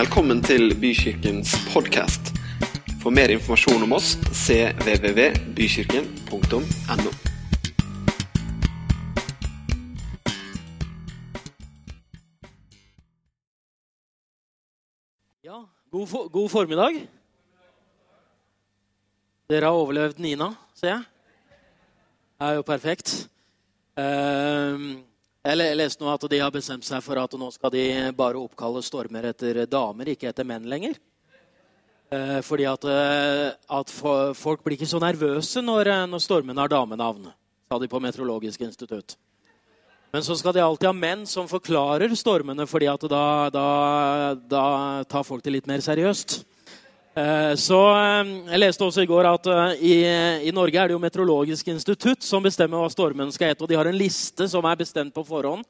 Velkommen til Bykirkens podkast. For mer informasjon om oss cvvvbykirken.no. Ja, god, for, god formiddag. Dere har overlevd Nina, ser jeg. Det er jo perfekt. Ehm, jeg leste nå at de har bestemt seg for at nå skal de bare oppkalle stormer etter damer, ikke etter menn lenger. Eh, fordi at, eh, at folk blir ikke så nervøse når, eh, når stormene har damenavn, sa de på Meteorologisk institutt. Men så skal de alltid ha menn som forklarer stormene, fordi at da, da, da tar folk det litt mer seriøst. Eh, Så eh, Jeg leste også i går at eh, i, i Norge er det jo Meteorologisk institutt som bestemmer hva stormen skal hete. Og de har en liste som er bestemt på forhånd.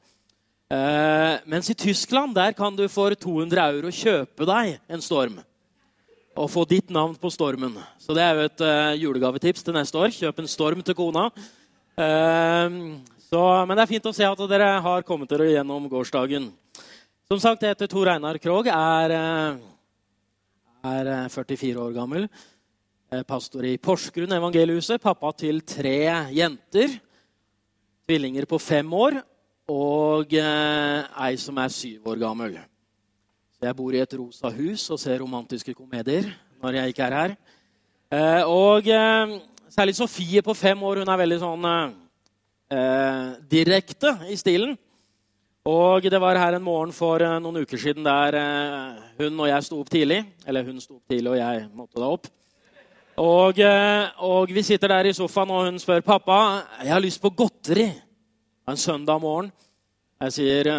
Mens i Tyskland der kan du for 200 euro kjøpe deg en storm. Og få ditt navn på stormen. Så det er jo et julegavetips til neste år. Kjøp en storm til kona. Så, men det er fint å se at dere har kommet dere gjennom gårsdagen. Som sagt, jeg heter Tor Einar Krogh. Er eh, 44 år gammel. Eh, Pastor i Porsgrunn evangeliehuset. Pappa til tre jenter. Tvillinger på fem år. Og eh, ei som er syv år gammel. Så jeg bor i et rosa hus og ser romantiske komedier når jeg ikke er her. Eh, og eh, særlig Sofie på fem år. Hun er veldig sånn eh, eh, direkte i stilen. Og det var her en morgen for eh, noen uker siden der eh, hun og jeg sto opp tidlig. Eller hun sto opp tidlig, og jeg måtte da opp. Og, eh, og vi sitter der i sofaen, og hun spør pappa jeg har lyst på godteri. Er en søndag morgen. Jeg sier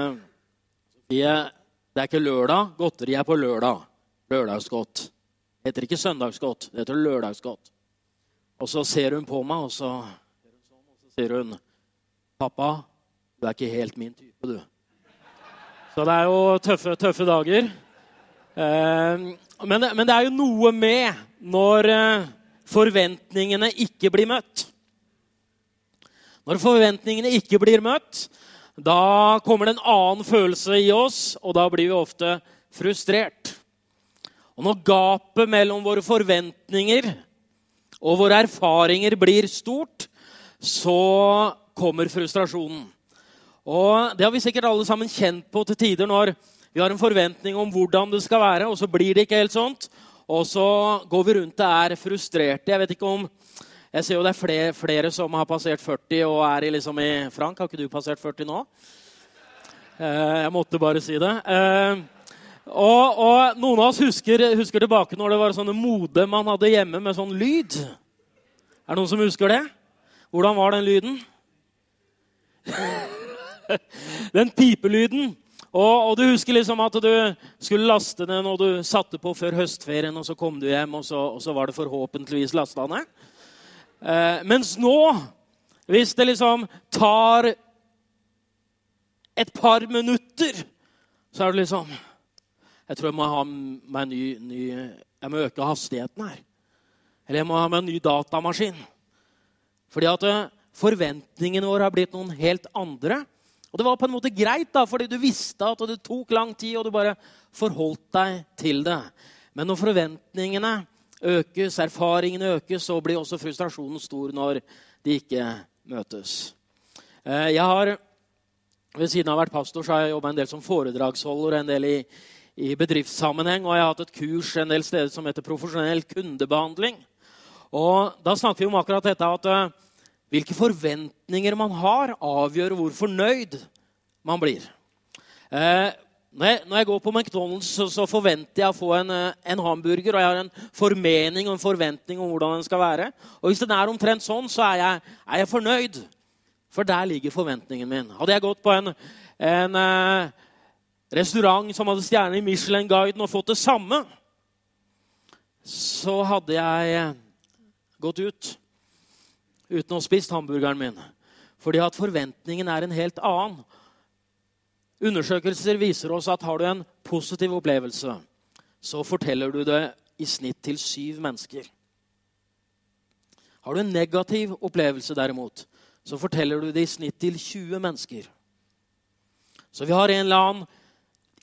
det er ikke lørdag. Godteri er på lørdag. Lørdagsgodt. Det heter ikke søndagsgodt, det heter lørdagsgodt. Og så ser hun på meg, og så, og så sier hun Pappa, du er ikke helt min type, du. Så det er jo tøffe, tøffe dager. Eh, men, men det er jo noe med når eh, forventningene ikke blir møtt. Når forventningene ikke blir møtt, da kommer det en annen følelse i oss, og da blir vi ofte frustrert. Og når gapet mellom våre forventninger og våre erfaringer blir stort, så kommer frustrasjonen. Og Det har vi sikkert alle sammen kjent på til tider når vi har en forventning om hvordan det skal være, og så blir det ikke helt sånt. Og så går vi rundt og er frustrerte. Jeg vet ikke om jeg ser jo det er flere, flere som har passert 40 og er i, liksom i Frank, har ikke du passert 40 nå? Eh, jeg måtte bare si det. Eh, og, og noen av oss husker, husker tilbake når det var sånne mode man hadde hjemme med sånn lyd. Er det noen som husker det? Hvordan var den lyden? den pipelyden. Og, og, du husker liksom at du skulle laste den, og du satte på før høstferien, og så kom du hjem, og så, og så var det forhåpentligvis lasta ned. Eh, mens nå, hvis det liksom tar et par minutter, så er det liksom Jeg tror jeg må ha meg ny, ny Jeg må øke hastigheten her. Eller jeg må ha meg en ny datamaskin. Fordi at eh, forventningene våre har blitt noen helt andre. Og det var på en måte greit, da, fordi du visste at det tok lang tid, og du bare forholdt deg til det. Men når forventningene økes, erfaringene økes, så blir også frustrasjonen stor når de ikke møtes. Eh, jeg har, Ved siden av å ha vært pastor så har jeg jobba en del som foredragsholder, en del i, i bedriftssammenheng, og jeg har hatt et kurs en del steder som heter profesjonell kundebehandling. Og Da snakker vi om akkurat dette at eh, hvilke forventninger man har, avgjør hvor fornøyd man blir. Eh, når, jeg, når jeg, går på McDonald's, så, så, forventer jeg å få en, eh, en, hamburger. Og jeg har en formening og en forventning om hvordan den skal være. Og hvis den er omtrent sånn, så er jeg, er jeg fornøyd. For der ligger forventningen min. Hadde jeg gått på en, en eh, restaurant som hadde stjerne i Michelin-guiden, og fått det samme, så hadde jeg eh, gått ut uten å ha spist hamburgeren min. Fordi at forventningen er en helt annen. Undersøkelser viser oss at har du en positiv opplevelse, så forteller du det i snitt til syv mennesker. Har du en negativ opplevelse, derimot, så forteller du det i snitt til 20 mennesker. Så vi har en eller annen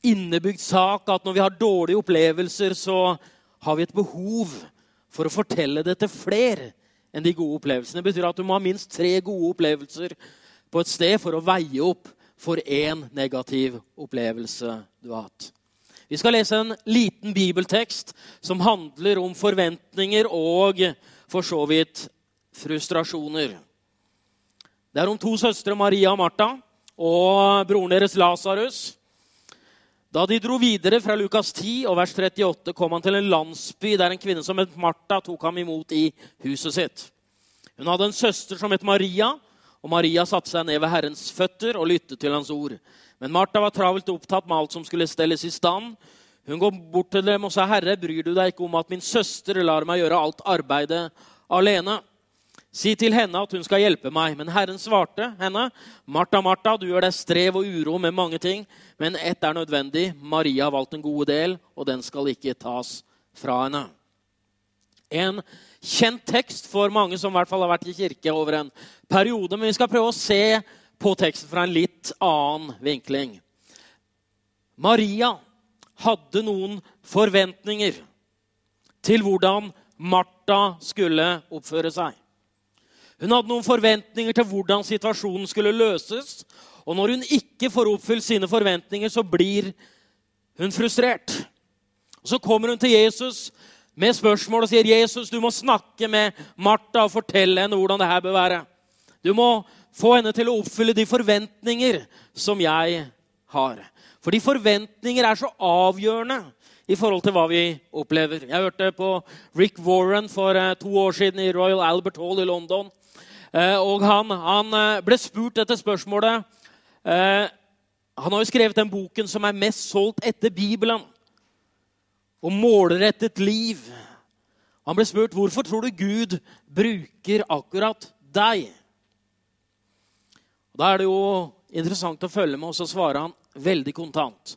innebygd sak at når vi har dårlige opplevelser, så har vi et behov for å fortelle det til flere enn de gode opplevelsene. Det betyr at du må ha minst tre gode opplevelser på et sted for å veie opp for én negativ opplevelse du har hatt. Vi skal lese en liten bibeltekst som handler om forventninger og for så vidt frustrasjoner. Det er om to søstre, Maria og Martha, og broren deres Lasarus. Da de dro videre fra Lukas 10 og vers 38, kom han til en landsby der en kvinne som het Martha, tok ham imot i huset sitt. Hun hadde en søster som het Maria, og Maria satte seg ned ved Herrens føtter og lyttet til hans ord. Men Martha var travelt opptatt med alt som skulle stelles i stand. Hun går bort til dem og sa, 'Herre, bryr du deg ikke om at min søster lar meg gjøre alt arbeidet alene?' Si til henne at hun skal hjelpe meg. Men Herren svarte henne, Martha, Martha, du gjør deg strev og uro med mange ting, men ett er nødvendig. Maria har valgt en god del, og den skal ikke tas fra henne. En kjent tekst for mange som i hvert fall har vært i kirke over en periode. Men vi skal prøve å se på teksten fra en litt annen vinkling. Maria hadde noen forventninger til hvordan Martha skulle oppføre seg. Hun hadde noen forventninger til hvordan situasjonen skulle løses. Og når hun ikke får oppfylt sine forventninger, så blir hun frustrert. Så kommer hun til Jesus med spørsmål og sier, 'Jesus, du må snakke med Martha og fortelle henne hvordan det her bør være.' 'Du må få henne til å oppfylle de forventninger som jeg har.' Fordi forventninger er så avgjørende i forhold til hva vi opplever. Jeg hørte på Rick Warren for eh, to år siden i Royal Albert Hall i London. Eh, og han, han eh, ble spurt dette spørsmålet. Eh, han har jo skrevet den boken som er mest solgt etter Bibelen. Om målrettet liv. Han ble spurt hvorfor tror du Gud bruker akkurat deg. Da er det jo interessant å følge med, og så svarer han veldig kontant.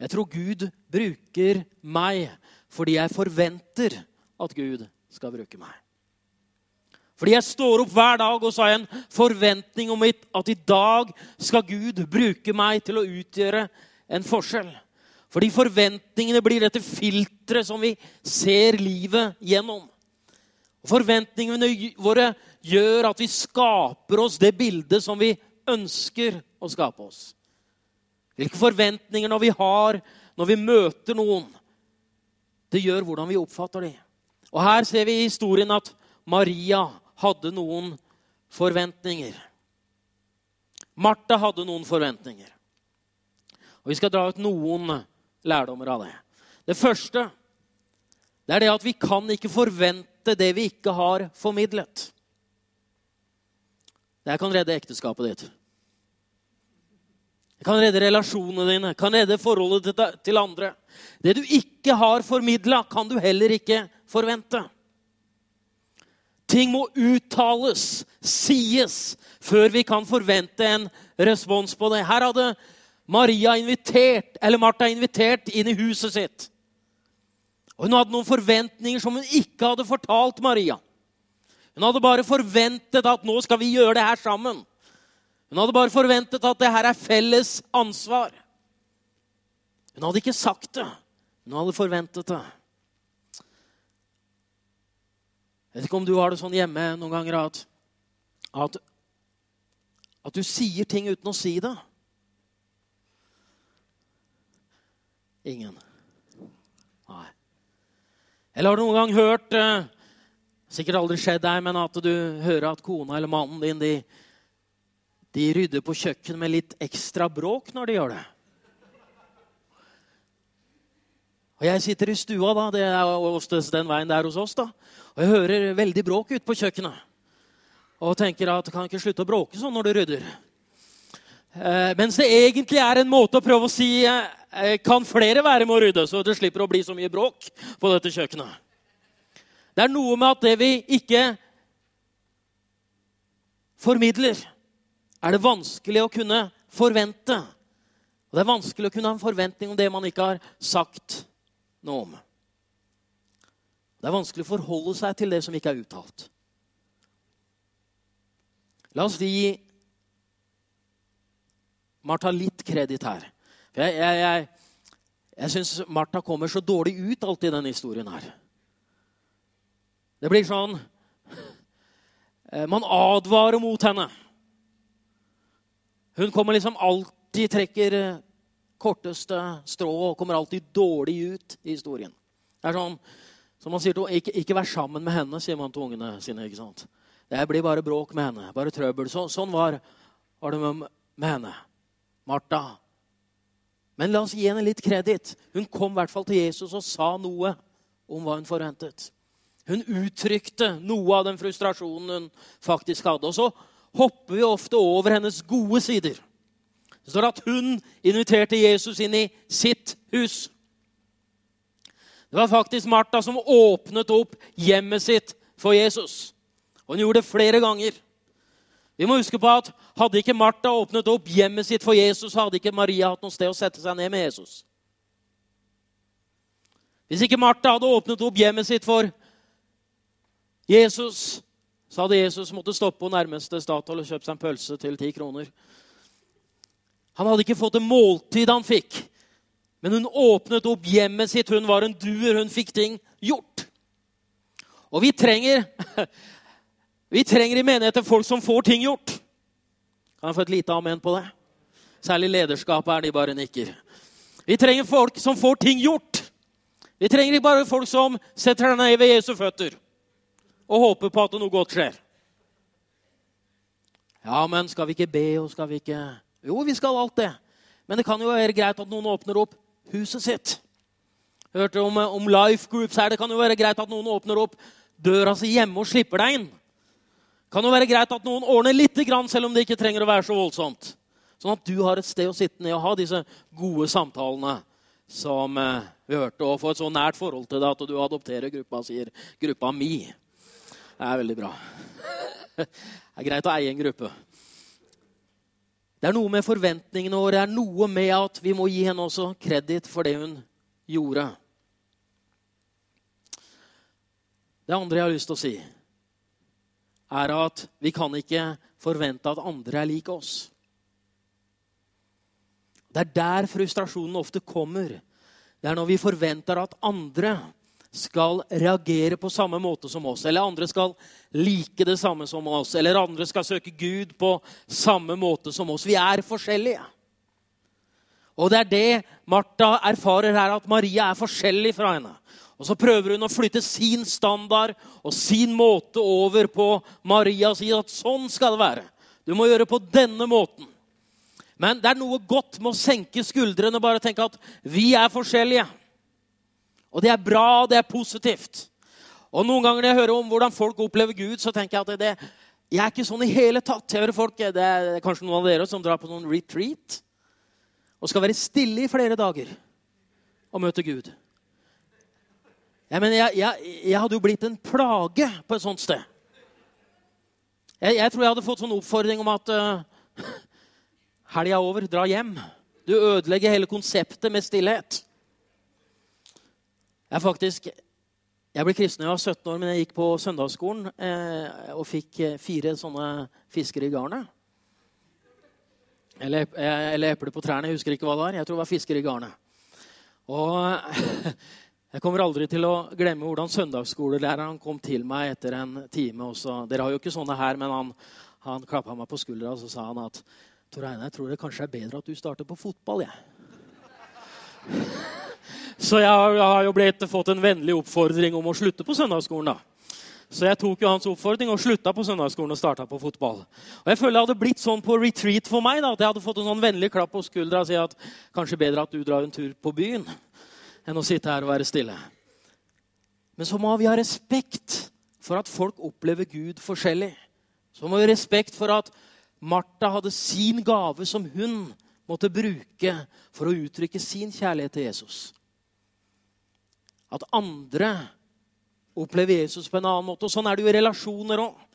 Jeg tror Gud bruker meg fordi jeg forventer at Gud skal bruke meg. Fordi jeg står opp hver dag og så har jeg en forventning om at i dag skal Gud bruke meg til å utgjøre en forskjell. Fordi forventningene blir dette filteret som vi ser livet gjennom. Forventningene våre gjør at vi skaper oss det bildet som vi ønsker å skape oss. Hvilke forventninger når vi har når vi møter noen. Det gjør hvordan vi oppfatter dem. Og Her ser vi i historien at Maria hadde noen forventninger. Martha hadde noen forventninger. Og Vi skal dra ut noen lærdommer av det. Det første det er det at vi kan ikke forvente det vi ikke har formidlet. Det kan redde ekteskapet ditt. Det kan redde relasjonene dine, kan redde forholdet til andre. Det du ikke har formidla, kan du heller ikke forvente. Ting må uttales, sies, før vi kan forvente en respons på det. Her hadde Maria invitert, eller Martha invitert inn i huset sitt. Og Hun hadde noen forventninger som hun ikke hadde fortalt Maria. Hun hadde bare forventet at nå skal vi gjøre det her sammen. Hun hadde bare forventet at det her er felles ansvar. Hun hadde ikke sagt det. Hun hadde forventet det. Jeg vet ikke om du har det sånn hjemme noen ganger at, at, at du sier ting uten å si det. Ingen. Nei. Eller har du noen gang hørt eh, Sikkert aldri skjedd deg, men at du hører at kona eller mannen din de, de rydder på kjøkkenet med litt ekstra bråk når de gjør det. Og Jeg sitter i stua, da. Det er oftest den veien der hos oss. da. Og jeg hører veldig bråk ute på kjøkkenet. Og tenker at kan ikke slutte å bråke sånn når du rydder. Eh, mens det egentlig er en måte å prøve å si eh, kan flere være med å rydde, så det slipper å bli så mye bråk på dette kjøkkenet. Det er noe med at det vi ikke formidler, er det vanskelig å kunne forvente. Og det er vanskelig å kunne ha en forventning om det man ikke har sagt noe om. Det er vanskelig å forholde seg til det som ikke er uttalt. La oss gi Martha litt kreditt her. For jeg jeg, jeg, jeg syns Martha kommer så dårlig ut alltid i denne historien her. Det blir sånn eh, Man advarer mot henne. Hun kommer liksom alltid trekker eh, korteste strå og kommer alltid dårlig ut i historien. Det er sånn, som man sier til, ikke, ikke vær sammen med henne, sier man til ungene sine. ikke sant? Det blir bare bråk med henne. Bare trøbbel. Så, sånn var, var det med, med henne. Martha. Men la oss gi henne litt kreditt. Hun kom i hvert fall til Jesus og sa noe om hva hun forventet. Hun uttrykte noe av den frustrasjonen hun faktisk hadde. Og så hopper vi ofte over hennes gode sider. Det står at hun inviterte Jesus inn i sitt hus. Det var faktisk Martha som åpnet opp hjemmet sitt for Jesus. Og hun gjorde det flere ganger. Vi må huske på at Hadde ikke Martha åpnet opp hjemmet sitt for Jesus, hadde ikke Maria hatt noe sted å sette seg ned med Jesus. Hvis ikke Martha hadde åpnet opp hjemmet sitt for Jesus, så hadde Jesus måttet stoppe på nærmeste Statoil og kjøpt seg en pølse til ti kroner. Han hadde ikke fått det måltid han fikk. Men hun åpnet opp hjemmet sitt. Hun var en duer. Hun fikk ting gjort. Og vi trenger vi trenger i menigheten folk som får ting gjort. Kan jeg få et lite amen på det? Særlig lederskapet er de bare nikker. Vi trenger folk som får ting gjort. Vi trenger ikke bare folk som setter seg ned ved Jesu føtter og håper på at noe godt skjer. Ja, men skal vi ikke be, og skal vi ikke Jo, vi skal alt det. Men det kan jo være greit at noen åpner opp huset sitt. Hørte om, om life groups her. Det kan jo være greit at noen åpner opp døra si hjemme og slipper deg inn. Det kan jo være greit at noen ordner litt, selv om det ikke trenger å være så voldsomt. Sånn at du har et sted å sitte ned og ha disse gode samtalene som eh, vi hørte, og få et så nært forhold til det at du adopterer gruppa, sier gruppa mi. Det er veldig bra. Det er greit å eie en gruppe. Det er noe med forventningene våre, det er noe med at vi må gi henne også kreditt for det hun gjorde. Det andre jeg har lyst til å si, er at vi kan ikke forvente at andre er lik oss. Det er der frustrasjonen ofte kommer. Det er når vi forventer at andre skal reagere på samme måte som oss, eller andre skal like det samme som oss, eller andre skal søke Gud på samme måte som oss. Vi er forskjellige. Og det er det Martha erfarer her, at Maria er forskjellig fra henne. Og så prøver hun å flytte sin standard og sin måte over på Maria og si at sånn skal det være. Du må gjøre på denne måten. Men det er noe godt med å senke skuldrene og bare tenke at vi er forskjellige. Og det er bra, det er positivt. Og Noen ganger når jeg hører om hvordan folk opplever Gud, så tenker jeg at det, jeg er ikke sånn i hele tatt. Jeg hører folk, Det er kanskje noen av dere som drar på noen retreat og skal være stille i flere dager og møte Gud. Jeg, mener, jeg, jeg, jeg hadde jo blitt en plage på et sånt sted. Jeg, tror jeg hadde fått sånn oppfordring om at uh, helga er over, dra hjem. Du ødelegger hele konseptet med stillhet. Jeg faktisk jeg ble kristen da jeg var 17 år, men jeg gikk på søndagsskolen eh, og fikk eh, fire sånne fisker i garnet. Eller, eller på trærne. Jeg husker ikke hva det var. Jeg tror det var fisker i garnet. Og jeg kommer aldri til å glemme hvordan søndagsskolelæreren kom til meg etter en time. Også. Dere har jo ikke sånne her, men han, han klappa meg på skuldra og så sa han at Tor Einar, jeg tror det kanskje er bedre at du starter på fotball. jeg. Så jeg har, jo blitt, fått en vennlig oppfordring om å slutte på søndagsskolen. da. Så jeg tok jo hans oppfordring og slutta på søndagsskolen og starta på fotball. Og jeg føler det hadde blitt sånn på retreat for meg. da, At jeg hadde fått en sånn vennlig klapp på skuldra og si at kanskje bedre at du drar en tur på byen enn å sitte her og være stille. Men så må vi ha respekt for at folk opplever Gud forskjellig. Så må vi ha respekt for at Martha hadde sin gave som hun måtte bruke for å uttrykke sin kjærlighet til Jesus at andre opplever Jesus på en annen måte. Og sånn er det jo i relasjoner òg.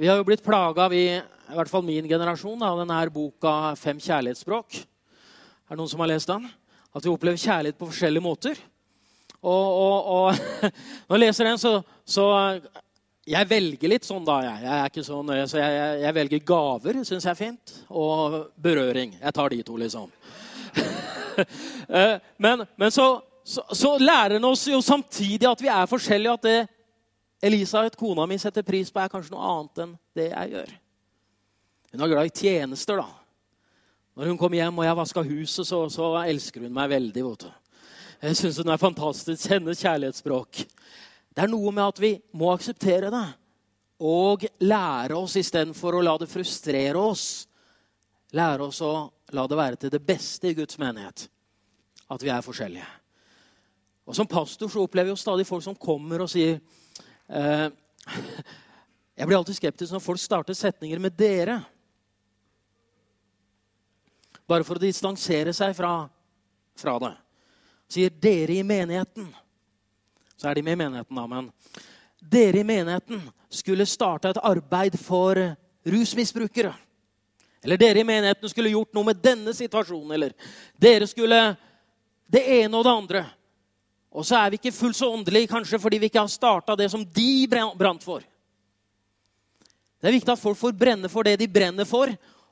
Vi har jo blitt plaga, i hvert fall min generasjon, av denne boka 'Fem kjærlighetsspråk'. Er det noen som har lest den? At vi opplever kjærlighet på forskjellige måter. Og, og, og når jeg leser den, så, så Jeg velger litt sånn, da. Jeg, jeg er ikke så nøye, så jeg, jeg, jeg velger gaver, syns jeg er fint. Og berøring. Jeg tar de to, liksom. Eh, men, men så, så, så, lærer han oss jo samtidig at vi er forskjellige. At det Elisabeth, kona mi, setter pris på, er kanskje noe annet enn det jeg gjør. Hun er glad i tjenester, da. Når hun kommer hjem og jeg vasker huset, så, så elsker hun meg veldig. vet du. Jeg syns hun er fantastisk. Hennes kjærlighetsspråk. Det er noe med at vi må akseptere det og lære oss istedenfor å la det frustrere oss. Lære oss å la det være til det beste i Guds menighet at vi er forskjellige. Og Som pastor så opplever jeg stadig folk som kommer og sier eh, Jeg blir alltid skeptisk når folk starter setninger med 'dere'. Bare for å distansere seg fra, fra det. Sier 'dere i menigheten'. Så er de med i menigheten, da. Men dere i menigheten skulle starte et arbeid for rusmisbrukere. Eller dere i menigheten skulle gjort noe med denne situasjonen. Eller dere skulle det ene og det andre. Og så er vi ikke fullt så åndelige kanskje fordi vi ikke har starta det som de brant for. Det er viktig at folk får brenne for det de brenner for,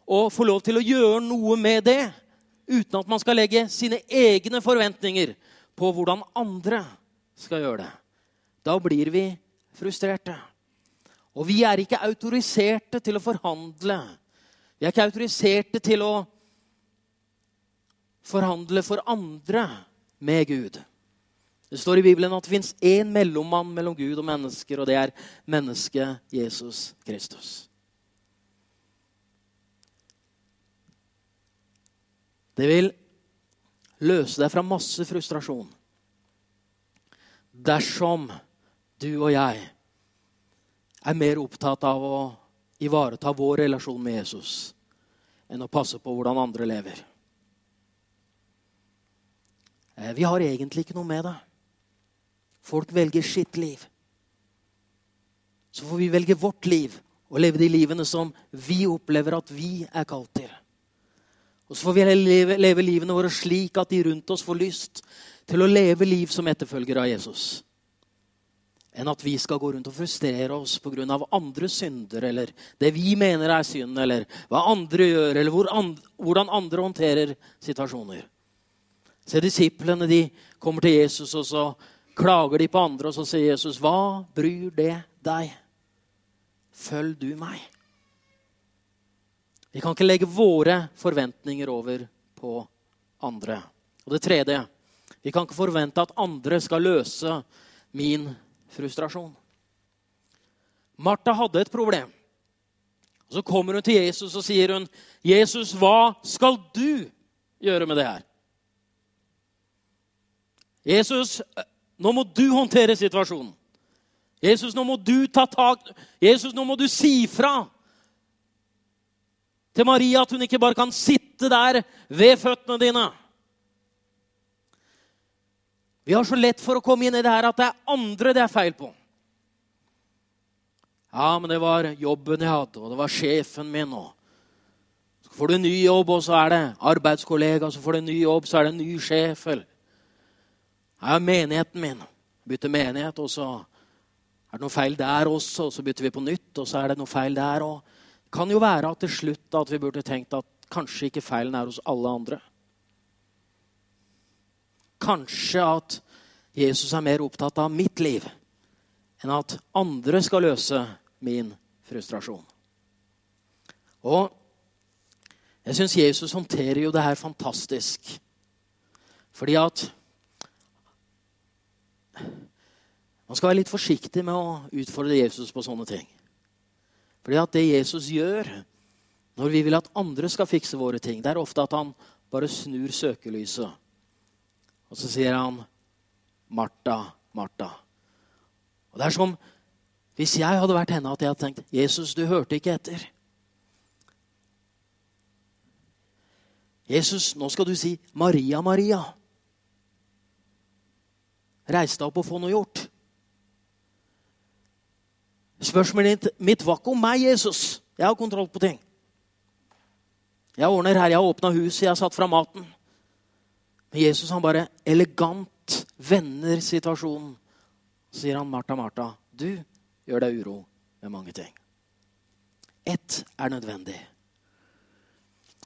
og får lov til å gjøre noe med det. Uten at man skal legge sine egne forventninger på hvordan andre skal gjøre det. Da blir vi frustrerte. Og vi er ikke autoriserte til å forhandle. Vi er ikke autoriserte til å forhandle for andre med Gud. Det står i Bibelen at det fins én mellommann mellom Gud og mennesker, og det er mennesket Jesus Kristus. Det vil løse deg fra masse frustrasjon dersom du og jeg er mer opptatt av å ivareta vår relasjon med Jesus enn å passe på hvordan andre lever. Eh, vi har egentlig ikke noe med det. Folk velger sitt liv. Så får vi velge vårt liv og leve de livene som vi opplever at vi er kalt til. Og så får vi leve, leve livene våre slik at de rundt oss får lyst til å leve liv som etterfølgere av Jesus. Enn at vi skal gå rundt og frustrere oss pga. andre synder eller det vi mener er synd, eller hva andre gjør, eller hvor and hvordan andre håndterer situasjoner. Se, Disiplene de kommer til Jesus, og så klager de på andre, og så sier Jesus, 'Hva bryr det deg? Følg du meg.' Vi kan ikke legge våre forventninger over på andre. Og det tredje vi kan ikke forvente at andre skal løse min frustrasjon. Martha hadde et problem. Og Så kommer hun til Jesus og sier hun, 'Jesus, hva skal du gjøre med det her?' Jesus, nå må du håndtere situasjonen. Jesus, nå må du ta tak Jesus, nå må du si fra til Maria at hun ikke bare kan sitte der ved føttene dine. Vi har så lett for å komme inn i det her at det er andre det er feil på. Ja, men det var jobben jeg hadde, og det var sjefen min. og Så får du en ny jobb, og så er det arbeidskollega, så får du en ny jobb, så er det en ny sjef. eller er menigheten min. Bytter menighet, og så er det noe feil der også, og så bytter vi på nytt, og så er det noe feil der òg. Kan jo være at til slutt at vi burde tenkt at kanskje ikke feilen er hos alle andre. Kanskje at Jesus er mer opptatt av mitt liv enn at andre skal løse min frustrasjon. Og jeg syns Jesus håndterer jo det her fantastisk. Fordi at Man skal være litt forsiktig med å utfordre Jesus på sånne ting. Fordi at det Jesus gjør når vi vil at andre skal fikse våre ting, det er ofte at han bare snur søkelyset og så sier han, 'Martha, Martha'. Og Det er som hvis jeg hadde vært henne, at jeg hadde tenkt, 'Jesus, du hørte ikke etter'. Jesus, nå skal du si 'Maria, Maria'. Reis deg opp og få noe gjort. Spørsmålet mitt var ikke om meg, Jesus. Jeg har kontroll på ting. Jeg ordner her. Jeg har åpna huset, jeg har satt fra maten. Men Jesus han bare elegant vender situasjonen. Så sier han, 'Martha, Martha, du gjør deg uro med mange ting.' Ett er nødvendig.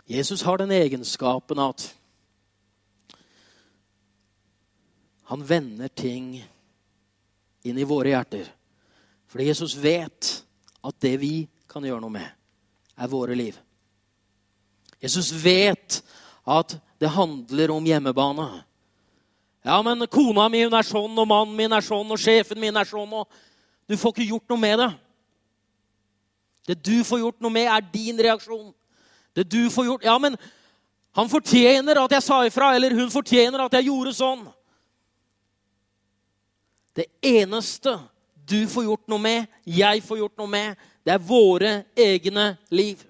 Jesus har den egenskapen at Han vender ting inn i våre hjerter. Fordi Jesus vet at det vi kan gjøre noe med, er våre liv. Jesus vet at det handler om hjemmebane. Ja, men kona mi hun er sånn, og mannen min er sånn, og sjefen min er sånn. og Du får ikke gjort noe med det. Det du får gjort noe med, er din reaksjon. Det du får gjort Ja, men han fortjener at jeg sa ifra, eller hun fortjener at jeg gjorde sånn. Det eneste du får gjort noe med, jeg får gjort noe med, det er våre egne liv.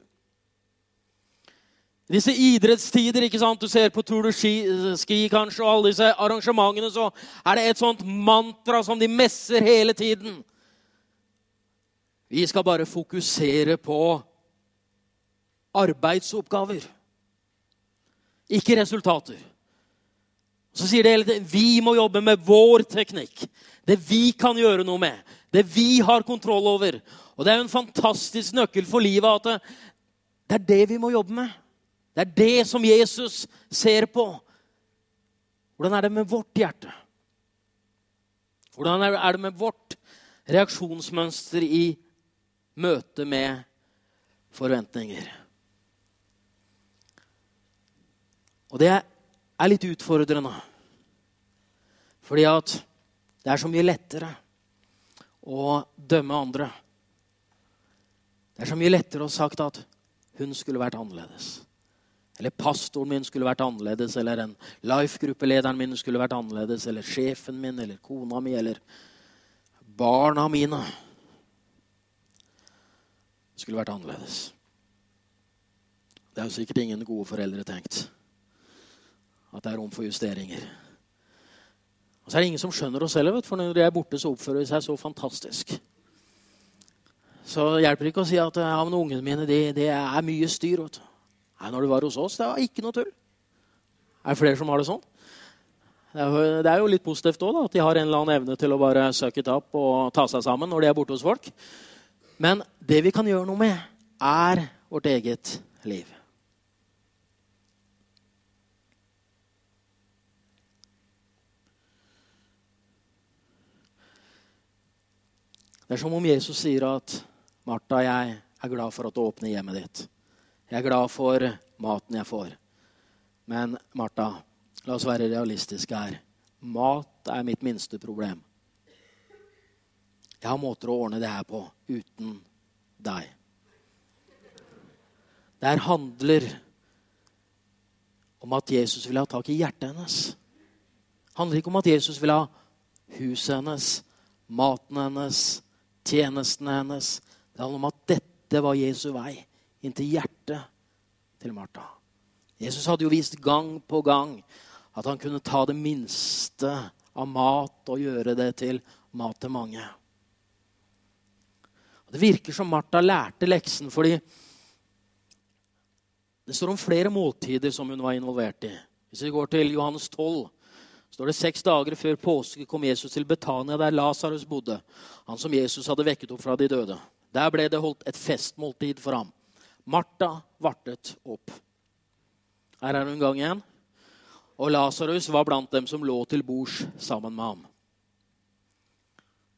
Disse idrettstider, ikke sant? du ser på Tour de Ski, ski kanskje, og alle disse arrangementene, så er det et sånt mantra som de messer hele tiden. Vi skal bare fokusere på arbeidsoppgaver, ikke resultater. Så sier det hele tiden vi må jobbe med vår teknikk. Det vi kan gjøre noe med. Det vi har kontroll over. Og det er jo en fantastisk nøkkel for livet at det er det vi må jobbe med. Det er det som Jesus ser på. Hvordan er det med vårt hjerte? Hvordan er det med vårt reaksjonsmønster i møte med forventninger? Og det er litt utfordrende. Fordi at det er så mye lettere å dømme andre. Det er så mye lettere å sagt at hun skulle vært annerledes. Eller pastoren min skulle vært annerledes, eller en life-gruppelederen min skulle vært annerledes, eller sjefen min, eller kona mi, eller barna mine skulle vært annerledes. Det er jo sikkert ingen gode foreldre tenkt at det er rom for justeringer. Og så er det ingen som skjønner oss heller, for når de er borte, så oppfører de seg så fantastisk. Så hjelper det ikke å si at ja, men ungene mine det det er mye styr. vet du. Nei, når du var hos oss, det var ikke noe tull. Er det flere som har det sånn? Det er, jo, litt positivt òg, at de har en eller annen evne til å bare suck it up og ta seg sammen når de er borte hos folk. Men det vi kan gjøre noe med, er vårt eget liv. Det er som om Jesus sier at Martha, jeg er glad for at du åpner hjemmet ditt. Jeg er glad for maten jeg får. Men Martha, la oss være realistiske her. Mat er mitt minste problem. Jeg har måter å ordne det her på uten deg. Det her handler om at Jesus vil ha tak i hjertet hennes. Det handler ikke om at Jesus vil ha huset hennes, maten hennes, tjenestene hennes. Det handler om at dette var Jesu vei inn til hjertet til Martha. Jesus hadde jo vist gang på gang at han kunne ta det minste av mat og gjøre det til mat til mange. Det virker som Martha lærte leksen, fordi det står om flere måltider som hun var involvert i. Hvis vi går til Johannes 12, står det seks dager før påske kom Jesus til Betania, der Lasarus bodde. Han som Jesus hadde vekket opp fra de døde. Der ble det holdt et festmåltid for ham. Martha vartet opp. Her er hun gang igjen. Og Lasarus var blant dem som lå til bords sammen med ham.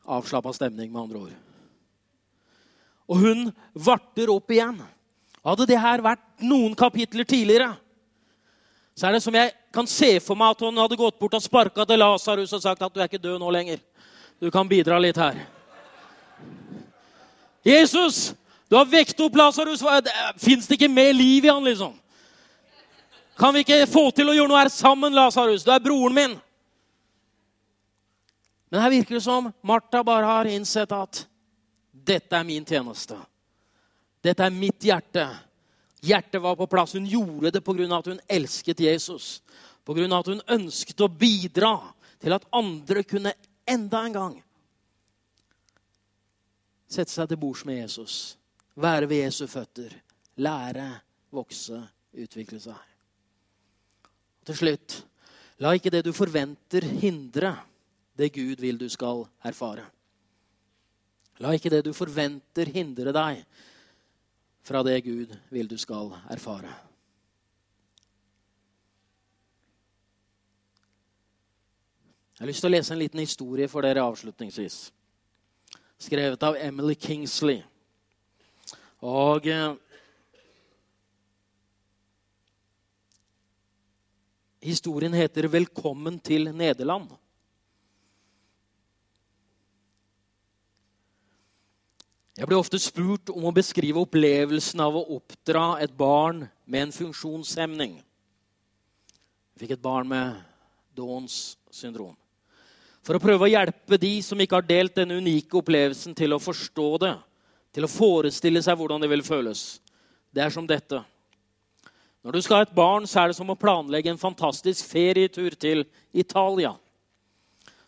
Avslappa stemning, med andre ord. Og hun varter opp igjen. Hadde det her vært noen kapitler tidligere, så er det som jeg kan se for meg at hun hadde gått bort og sparka til Lasarus og sagt at du er ikke død nå lenger. Du kan bidra litt her. Jesus, du har vekt opp Lasarus. Fins det ikke mer liv i han, liksom? Kan vi ikke få til å gjøre noe her sammen, Lasarus? Du er broren min. Men her virker det som Martha bare har innsett at dette er min tjeneste. Dette er mitt hjerte. Hjertet var på plass. Hun gjorde det pga. at hun elsket Jesus. Pga. at hun ønsket å bidra til at andre kunne enda en gang sette seg til bords med Jesus. Være ved Jesu føtter. Lære, vokse, utvikle seg. Og til slutt la ikke det du forventer, hindre det Gud vil du skal erfare. La ikke det du forventer, hindre deg fra det Gud vil du skal erfare. Jeg har lyst til å lese en liten historie for dere avslutningsvis. Skrevet av Emily Kingsley. Og eh, Historien heter 'Velkommen til Nederland'. Jeg blir ofte spurt om å beskrive opplevelsen av å oppdra et barn med en funksjonshemning. Jeg fikk et barn med Downs syndrom. For å prøve å hjelpe de som ikke har delt denne unike opplevelsen, til å forstå det, til å forestille seg hvordan det vil føles. Det er som dette. Når du skal ha et barn, så er det som å planlegge en fantastisk ferietur til Italia.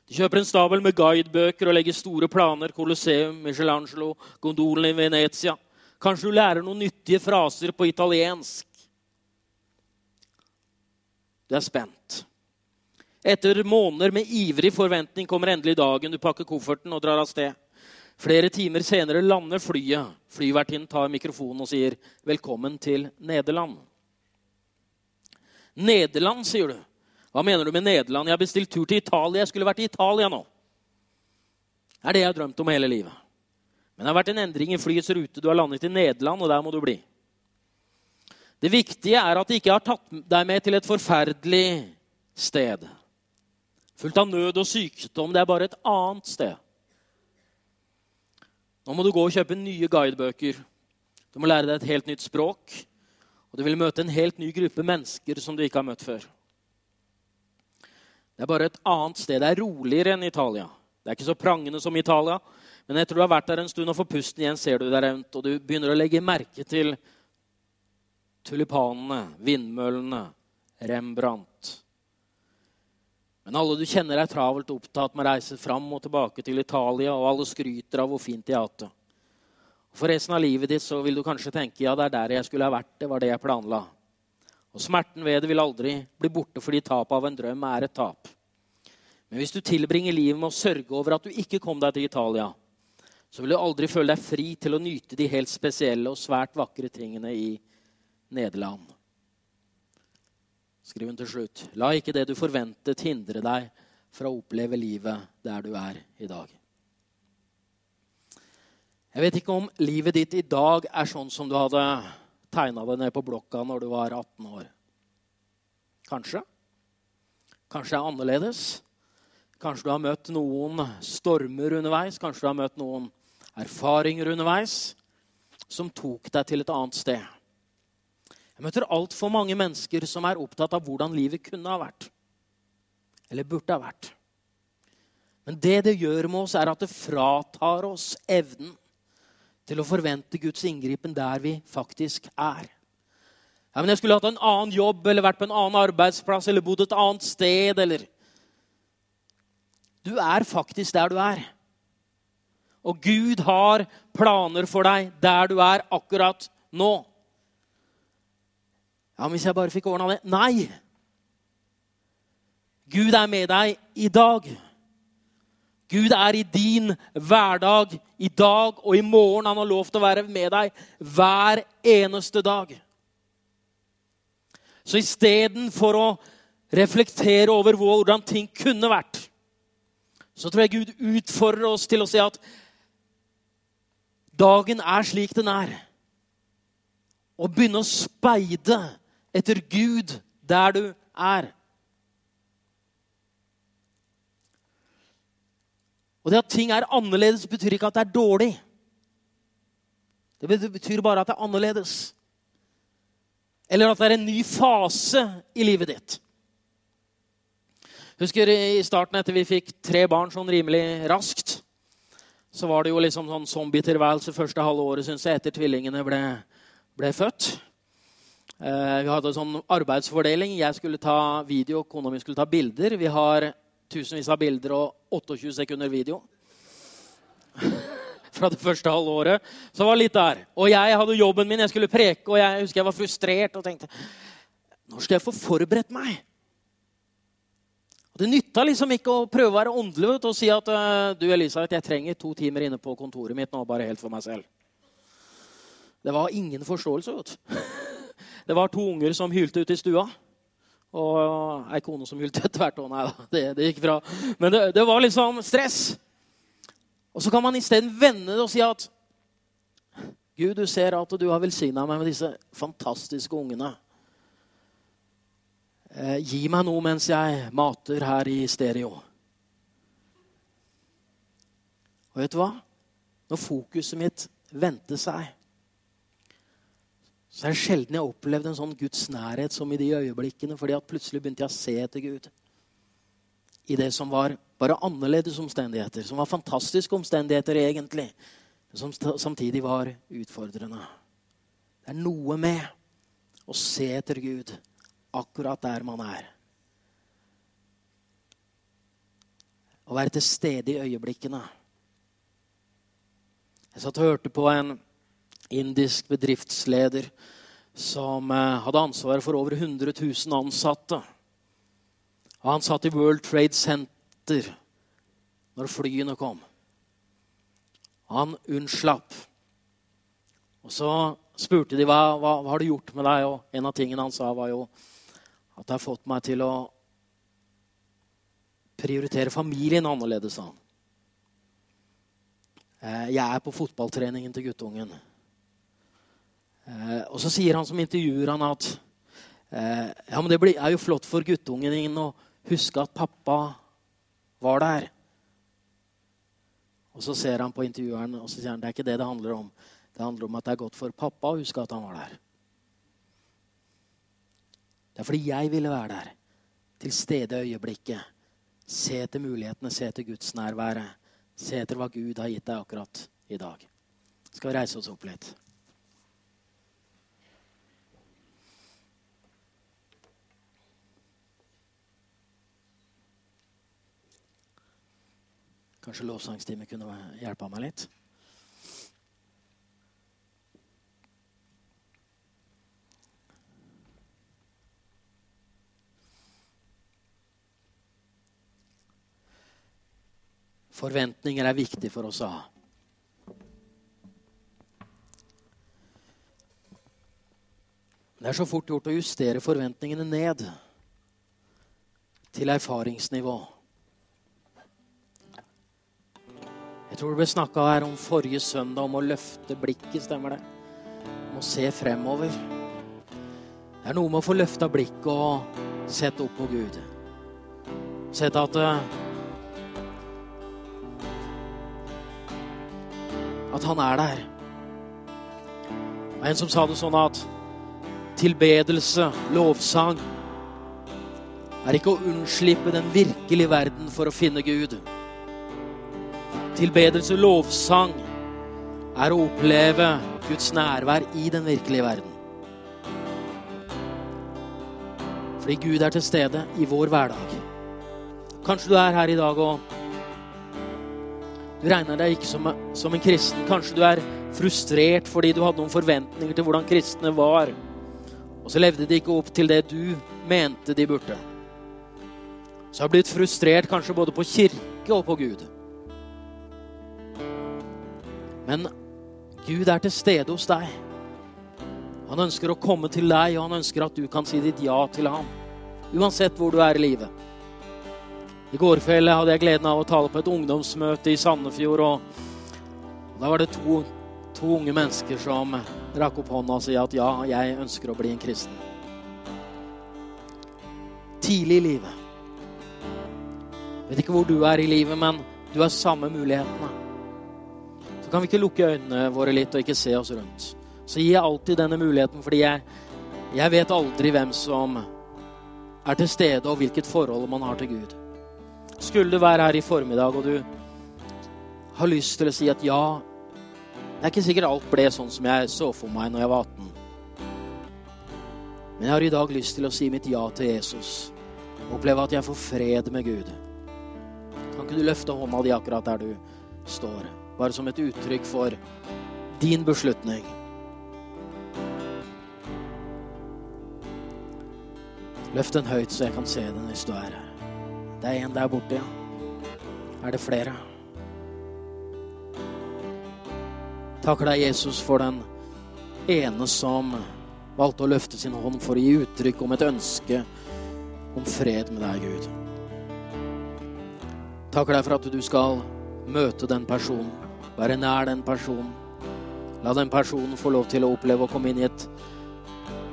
Du kjøper en stabel med guidebøker og legger store planer. Colosseum, Michelangelo, gondolen i Venezia. Kanskje du lærer noen nyttige fraser på italiensk. Du er spent. Etter måneder med ivrig forventning kommer endelig dagen du pakker kofferten og drar av sted. Flere timer senere lander flyet. Flyvertinnen tar mikrofonen og sier 'Velkommen til Nederland'. Nederland, sier du. Hva mener du med Nederland? Jeg har bestilt tur til Italia. Jeg skulle vært i Italia nå. Det er det jeg har drømt om hele livet. Men det har vært en endring i flyets rute. Du har landet i Nederland, og der må du bli. Det viktige er at de ikke har tatt deg med til et forferdelig sted. Fullt av nød og sykdom. Det er bare et annet sted. Nå må du gå og kjøpe nye guidebøker. Du må lære deg et helt nytt språk. Og du vil møte en helt ny gruppe mennesker som du ikke har møtt før. Det er bare et annet sted. Det er roligere enn Italia. Det er ikke så prangende som Italia. Men etter du har vært der en stund og får pusten igjen, ser du deg rundt, og du begynner å legge merke til tulipanene, vindmøllene, Rembrandt. Men alle du kjenner, er travelt opptatt med å reise fram og tilbake til Italia, og alle skryter av hvor fint de har hatt det. For resten av livet ditt så vil du kanskje tenke ja, det er der jeg skulle ha vært. Det var det jeg planla. Og Smerten ved det vil aldri bli borte fordi tapet av en drøm er et tap. Men hvis du tilbringer livet med å sørge over at du ikke kom deg til Italia, så vil du aldri føle deg fri til å nyte de helt spesielle og svært vakre tingene i Nederland. Skriv hun til slutt. La ikke det du forventet, hindre deg fra å oppleve livet der du er i dag. Jeg vet ikke om livet ditt i dag er sånn som du hadde tegna det ned på blokka når du var 18 år. Kanskje. Kanskje det er annerledes. Kanskje du har møtt noen stormer underveis. Kanskje du har møtt noen erfaringer underveis som tok deg til et annet sted. Jeg møter altfor mange mennesker som er opptatt av hvordan livet kunne ha vært. Eller burde ha vært. Men det det gjør med oss, er at det fratar oss evnen til å forvente Guds inngripen der vi faktisk er. Ja, men Jeg skulle hatt en annen jobb eller vært på en annen arbeidsplass eller bodd et annet sted. eller... Du er faktisk der du er. Og Gud har planer for deg der du er akkurat nå. Ja, men hvis jeg bare fikk ordna det Nei! Gud er med deg i dag. Gud er i din hverdag i dag og i morgen. Han har lov til å være med deg hver eneste dag. Så istedenfor å reflektere over hvordan ting kunne vært, så tror jeg Gud utfordrer oss til å si at dagen er slik den er. Og begynne å speide etter Gud der du er. Og det at ting er annerledes, betyr ikke at det er dårlig. Det betyr bare at det er annerledes. Eller at det er en ny fase i livet ditt. Husker i starten etter vi fikk tre barn sånn rimelig raskt, så var det jo liksom sånn zombietilværelse første halve året, syns jeg, etter tvillingene ble, ble født. Eh, vi hadde en sånn arbeidsfordeling. Jeg skulle ta video, kona mi skulle ta bilder. Vi har tusenvis av bilder og 28 sekunder video. Fra det første halvåret så Så det var litt der. Og jeg hadde jobben min, jeg skulle preke, og jeg husker jeg var frustrert og tenkte Når skal jeg få forberedt meg? Og Det nytta liksom ikke å prøve å være åndelig og si at du Elisabeth, jeg trenger to timer inne på kontoret mitt nå, bare helt for meg selv. Det var ingen forståelse. vet. Det var to unger som hylte ute i stua. Og ei kone som hylte etter hvert. Og nei da, det, det, gikk bra. Men det, det var liksom stress. Og så kan man isteden vende det og si at Gud, du ser at du har velsigna meg med disse fantastiske ungene. Eh, gi meg noe mens jeg mater her i stereo. Og vet du hva? Når fokuset mitt vendte seg, så er det sjelden jeg har opplevd en sånn Guds nærhet som i de øyeblikkene, fordi at plutselig begynte jeg å se etter Gud. I det som var bare annerledes omstendigheter, som var fantastiske omstendigheter egentlig, som samtidig var utfordrende. Det er noe med å se etter Gud akkurat der man er. Å være til stede i øyeblikkene. Jeg satt og hørte på en indisk bedriftsleder som eh, hadde ansvaret for over 100 000 ansatte. Og han satt i World Trade Center når flyene kom. Han unnslapp. Og så spurte de hva, hva, hva har du gjort med deg, og en av tingene han sa, var jo at det har fått meg til å prioritere familien annerledes. han. Eh, jeg er på fotballtreningen til guttungen. Eh, og så sier han som intervjuer han at eh, ja, men det er jo flott for guttungen din å huske at pappa var der. Og så ser han på intervjueren og så sier han, det er ikke det det handler om. Det handler om at det er godt for pappa å huske at han var der. Det er fordi jeg ville være der. Til stede i øyeblikket. Se etter mulighetene, se etter Guds nærvære. Se etter hva Gud har gitt deg akkurat i dag. Skal vi reise oss opp litt? Kanskje lovsangstime kunne hjelpe meg litt? Forventninger er viktig for oss å ha. Det er så fort gjort å justere forventningene ned til erfaringsnivå. Jeg tror det ble snakka her om forrige søndag om å løfte blikket, stemmer det? Om å se fremover. Det er noe med å få løfta blikket og sette opp på Gud. Sette at eh, At han er der. Det en som sa det sånn at tilbedelse, lovsang, er ikke å unnslippe den virkelige verden for å finne Gud. Tilbedelse, lovsang, er å oppleve Guds nærvær i den virkelige verden. Fordi Gud er til stede i vår hverdag. Kanskje du er her i dag og du regner deg ikke som, som en kristen. Kanskje du er frustrert fordi du hadde noen forventninger til hvordan kristne var. Og så levde de ikke opp til det du mente de burde. Så har du blitt frustrert kanskje både på kirke og på Gud. Men Gud er til stede hos deg. Han ønsker å komme til deg, og han ønsker at du kan si ditt ja til ham. Uansett hvor du er i livet. I går kveld hadde jeg gleden av å tale på et ungdomsmøte i Sandefjord. og Da var det to, to unge mennesker som rakk opp hånda og sa at ja, jeg ønsker å bli en kristen. Tidlig i livet. Vet ikke hvor du er i livet, men du har samme mulighetene så kan vi ikke lukke øynene våre litt og ikke se oss rundt. Så gir jeg alltid denne muligheten, fordi jeg, jeg vet aldri hvem som er til stede, og hvilket forhold man har til Gud. Skulle du være her i formiddag, og du har lyst til å si at ja, det er ikke sikkert alt ble sånn som jeg så for meg når jeg var 18. Men jeg har i dag lyst til å si mitt ja til Jesus. Oppleve at jeg får fred med Gud. Kan ikke du løfte hånda di akkurat der du står? Bare som et uttrykk for din beslutning. Løft den høyt, så jeg kan se den hvis du er her. Det er en der borte. Er det flere? Takker deg, Jesus, for den ene som valgte å løfte sin hånd for å gi uttrykk om et ønske om fred med deg, Gud. Takker deg for at du skal møte den personen, være nær den personen. La den personen få lov til å oppleve å komme inn i, et,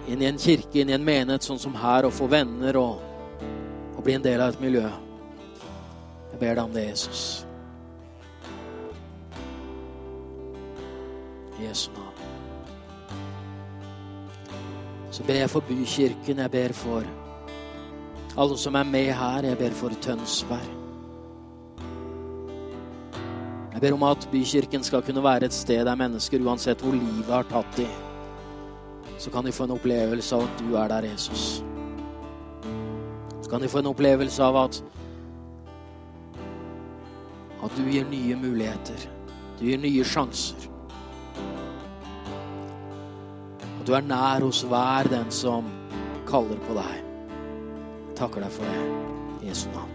inn i en kirke, inn i en menighet sånn som her, og få venner og, og bli en del av et miljø. Jeg ber deg om det, Jesus. I Jesu navn. Så ber jeg for Bykirken, jeg ber for alle som er med her, jeg ber for Tønsberg. Ber om at Bykirken skal kunne være et sted der mennesker, uansett hvor livet har tatt de, så kan de få en opplevelse av at du er der, Jesus. Så kan de få en opplevelse av at at du gir nye muligheter. Du gir nye sjanser. At du er nær hos hver den som kaller på deg. Takker deg for det. Jesu navn.